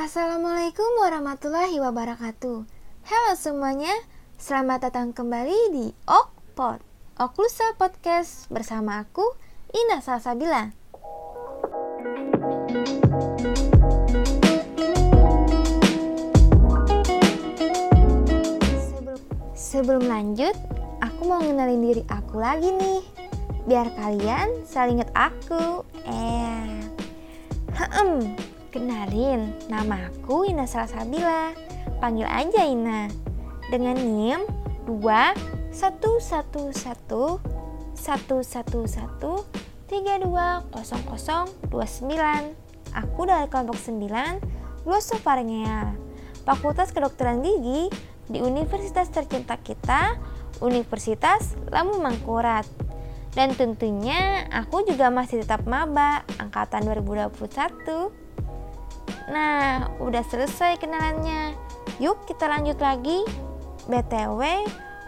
Assalamualaikum warahmatullahi wabarakatuh. Halo semuanya, selamat datang kembali di Okpod, Oklusa Podcast bersama aku, Ina Salsabila. Sebelum, lanjut, aku mau ngenalin diri aku lagi nih. Biar kalian saling inget aku. Eh, Hem, kenalin, nama aku Ina Salsabila. Panggil aja Ina. Dengan NIM 2 1 1 1 1 1 1 Aku dari kelompok 9 Glossopharyngeal Fakultas Kedokteran Gigi di Universitas tercinta kita Universitas Lamu Mangkurat dan tentunya aku juga masih tetap maba angkatan 2021. Nah, udah selesai kenalannya. Yuk kita lanjut lagi. BTW,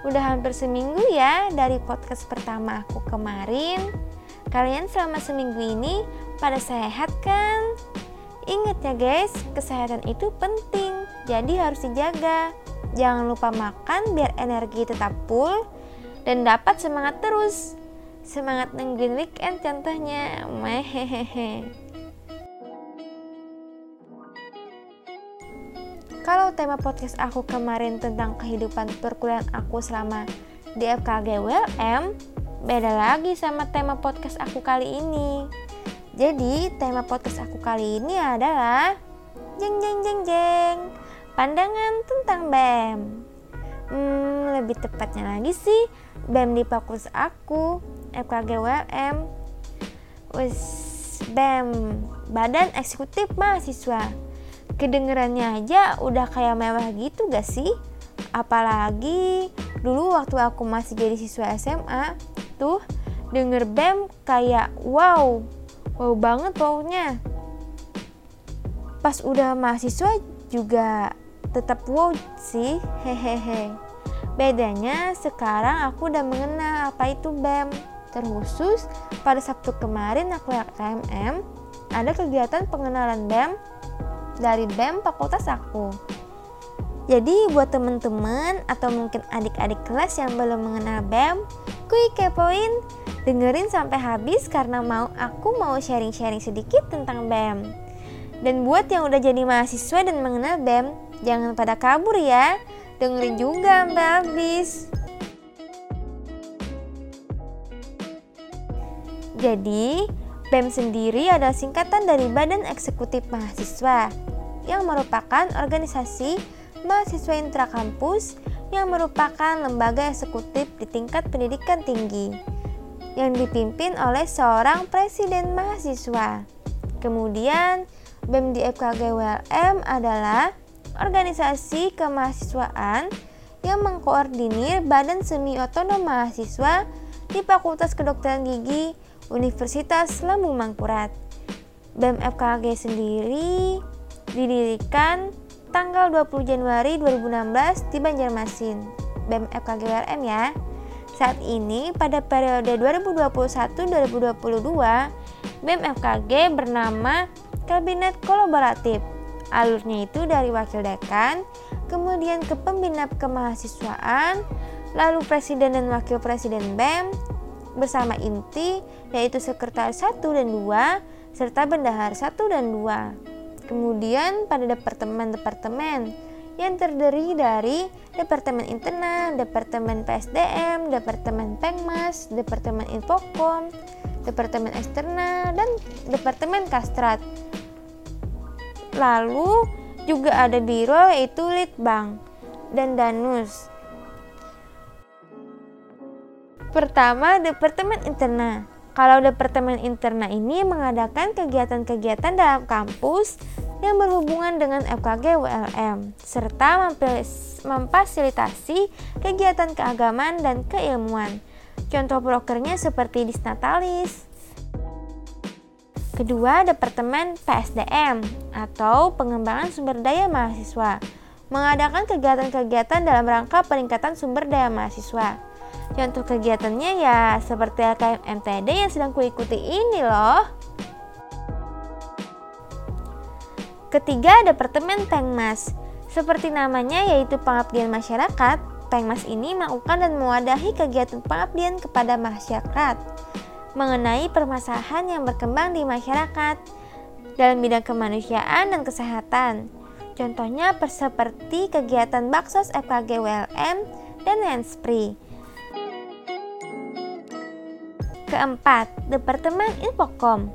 udah hampir seminggu ya dari podcast pertama aku kemarin. Kalian selama seminggu ini pada sehat kan? Ingat ya guys, kesehatan itu penting, jadi harus dijaga. Jangan lupa makan biar energi tetap full dan dapat semangat terus semangat nungguin weekend contohnya mehehehe kalau tema podcast aku kemarin tentang kehidupan perkuliahan aku selama di FKG WLM beda lagi sama tema podcast aku kali ini. Jadi tema podcast aku kali ini adalah jeng jeng jeng jeng pandangan tentang BEM hmm, lebih tepatnya lagi sih BEM di fokus aku FKG WLM Wes BEM Badan Eksekutif Mahasiswa Kedengerannya aja udah kayak mewah gitu gak sih? Apalagi dulu waktu aku masih jadi siswa SMA Tuh denger BEM kayak wow Wow banget wownya. Pas udah mahasiswa juga tetap wow sih hehehe. Bedanya sekarang aku udah mengenal apa itu BEM. Terkhusus pada Sabtu kemarin aku lihat KMM ada kegiatan pengenalan BEM dari BEM fakultas aku. Jadi buat temen-temen atau mungkin adik-adik kelas yang belum mengenal BEM, kuy kepoin, dengerin sampai habis karena mau aku mau sharing-sharing sedikit tentang BEM. Dan buat yang udah jadi mahasiswa dan mengenal BEM, jangan pada kabur ya, dengerin juga sampai habis. Jadi, BEM sendiri adalah singkatan dari Badan Eksekutif Mahasiswa yang merupakan organisasi mahasiswa intrakampus yang merupakan lembaga eksekutif di tingkat pendidikan tinggi yang dipimpin oleh seorang presiden mahasiswa. Kemudian, BEM di FKG WLM adalah organisasi kemahasiswaan yang mengkoordinir badan semi otonom mahasiswa di Fakultas Kedokteran Gigi Universitas Lambung Mangkurat. BEM FKG sendiri didirikan tanggal 20 Januari 2016 di Banjarmasin. BEM FKG WRM ya. Saat ini pada periode 2021-2022, BEM FKG bernama Kabinet Kolaboratif. Alurnya itu dari wakil dekan, kemudian ke pembina kemahasiswaan, lalu presiden dan wakil presiden BEM, bersama inti yaitu sekretaris 1 dan 2 serta bendahara 1 dan 2. Kemudian pada departemen-departemen yang terdiri dari Departemen Internal, Departemen PSDM, Departemen Pengmas, Departemen Infokom, Departemen Eksternal, dan Departemen Kastrat. Lalu juga ada biro yaitu Litbang dan Danus Pertama, Departemen Interna. Kalau Departemen Interna ini mengadakan kegiatan-kegiatan dalam kampus yang berhubungan dengan FKG WLM serta memfasilitasi kegiatan keagamaan dan keilmuan. Contoh prokernya seperti Disnatalis. Kedua, Departemen PSDM atau Pengembangan Sumber Daya Mahasiswa mengadakan kegiatan-kegiatan dalam rangka peningkatan sumber daya mahasiswa. Contoh kegiatannya ya seperti AKM MTD yang sedang kuikuti ini loh. Ketiga, Departemen Pengmas. Seperti namanya yaitu pengabdian masyarakat, Pengmas ini melakukan dan mewadahi kegiatan pengabdian kepada masyarakat mengenai permasalahan yang berkembang di masyarakat dalam bidang kemanusiaan dan kesehatan. Contohnya seperti kegiatan Baksos FKG WLM dan Hanspri. Keempat, Departemen Infocom.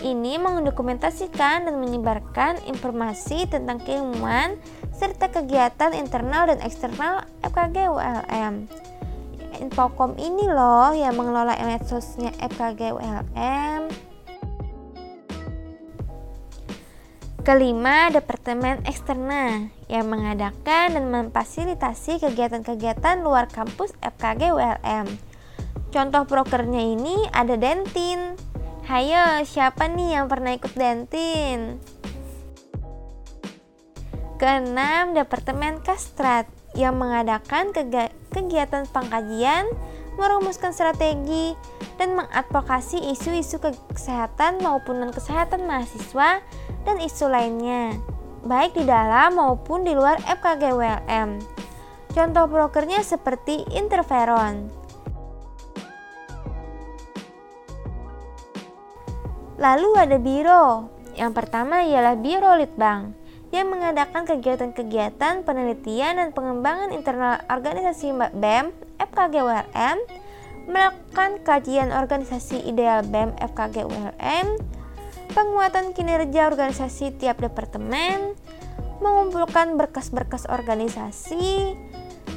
Ini mendokumentasikan dan menyebarkan informasi tentang keilmuan serta kegiatan internal dan eksternal FKG ULM. Infocom ini loh yang mengelola medsosnya FKG ULM. Kelima, Departemen Eksternal yang mengadakan dan memfasilitasi kegiatan-kegiatan luar kampus FKG ULM. Contoh prokernya ini ada Dentin, Hayo, siapa nih yang pernah ikut Dentin? Keenam, Departemen Kastrat yang mengadakan kegiatan pengkajian, merumuskan strategi, dan mengadvokasi isu-isu kesehatan maupun non-kesehatan mahasiswa dan isu lainnya, baik di dalam maupun di luar FKG WLM. Contoh brokernya seperti interferon. Lalu ada biro. Yang pertama ialah Biro Litbang yang mengadakan kegiatan-kegiatan penelitian dan pengembangan internal organisasi BEM FKG melakukan kajian organisasi ideal BEM FKG penguatan kinerja organisasi tiap departemen, mengumpulkan berkas-berkas organisasi,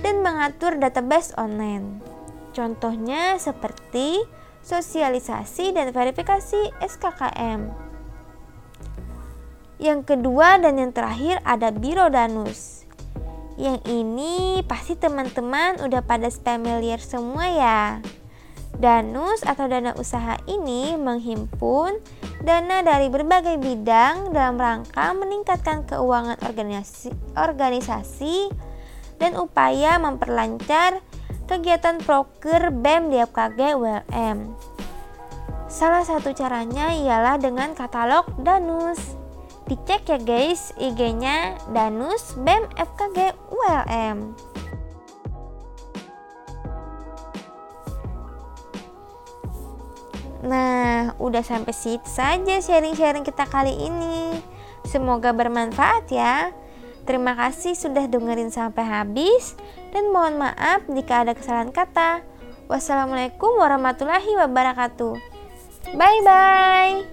dan mengatur database online. Contohnya seperti sosialisasi dan verifikasi SKKM. Yang kedua dan yang terakhir ada Biro Danus. Yang ini pasti teman-teman udah pada familiar semua ya. Danus atau dana usaha ini menghimpun dana dari berbagai bidang dalam rangka meningkatkan keuangan organisasi, organisasi dan upaya memperlancar kegiatan proker BEM di FKG ULM. Salah satu caranya ialah dengan katalog Danus. Dicek ya guys IG-nya Danus BEM FKG ULM. Nah, udah sampai situ saja sharing-sharing kita kali ini. Semoga bermanfaat ya. Terima kasih sudah dengerin sampai habis dan mohon maaf jika ada kesalahan kata. Wassalamualaikum warahmatullahi wabarakatuh. Bye bye.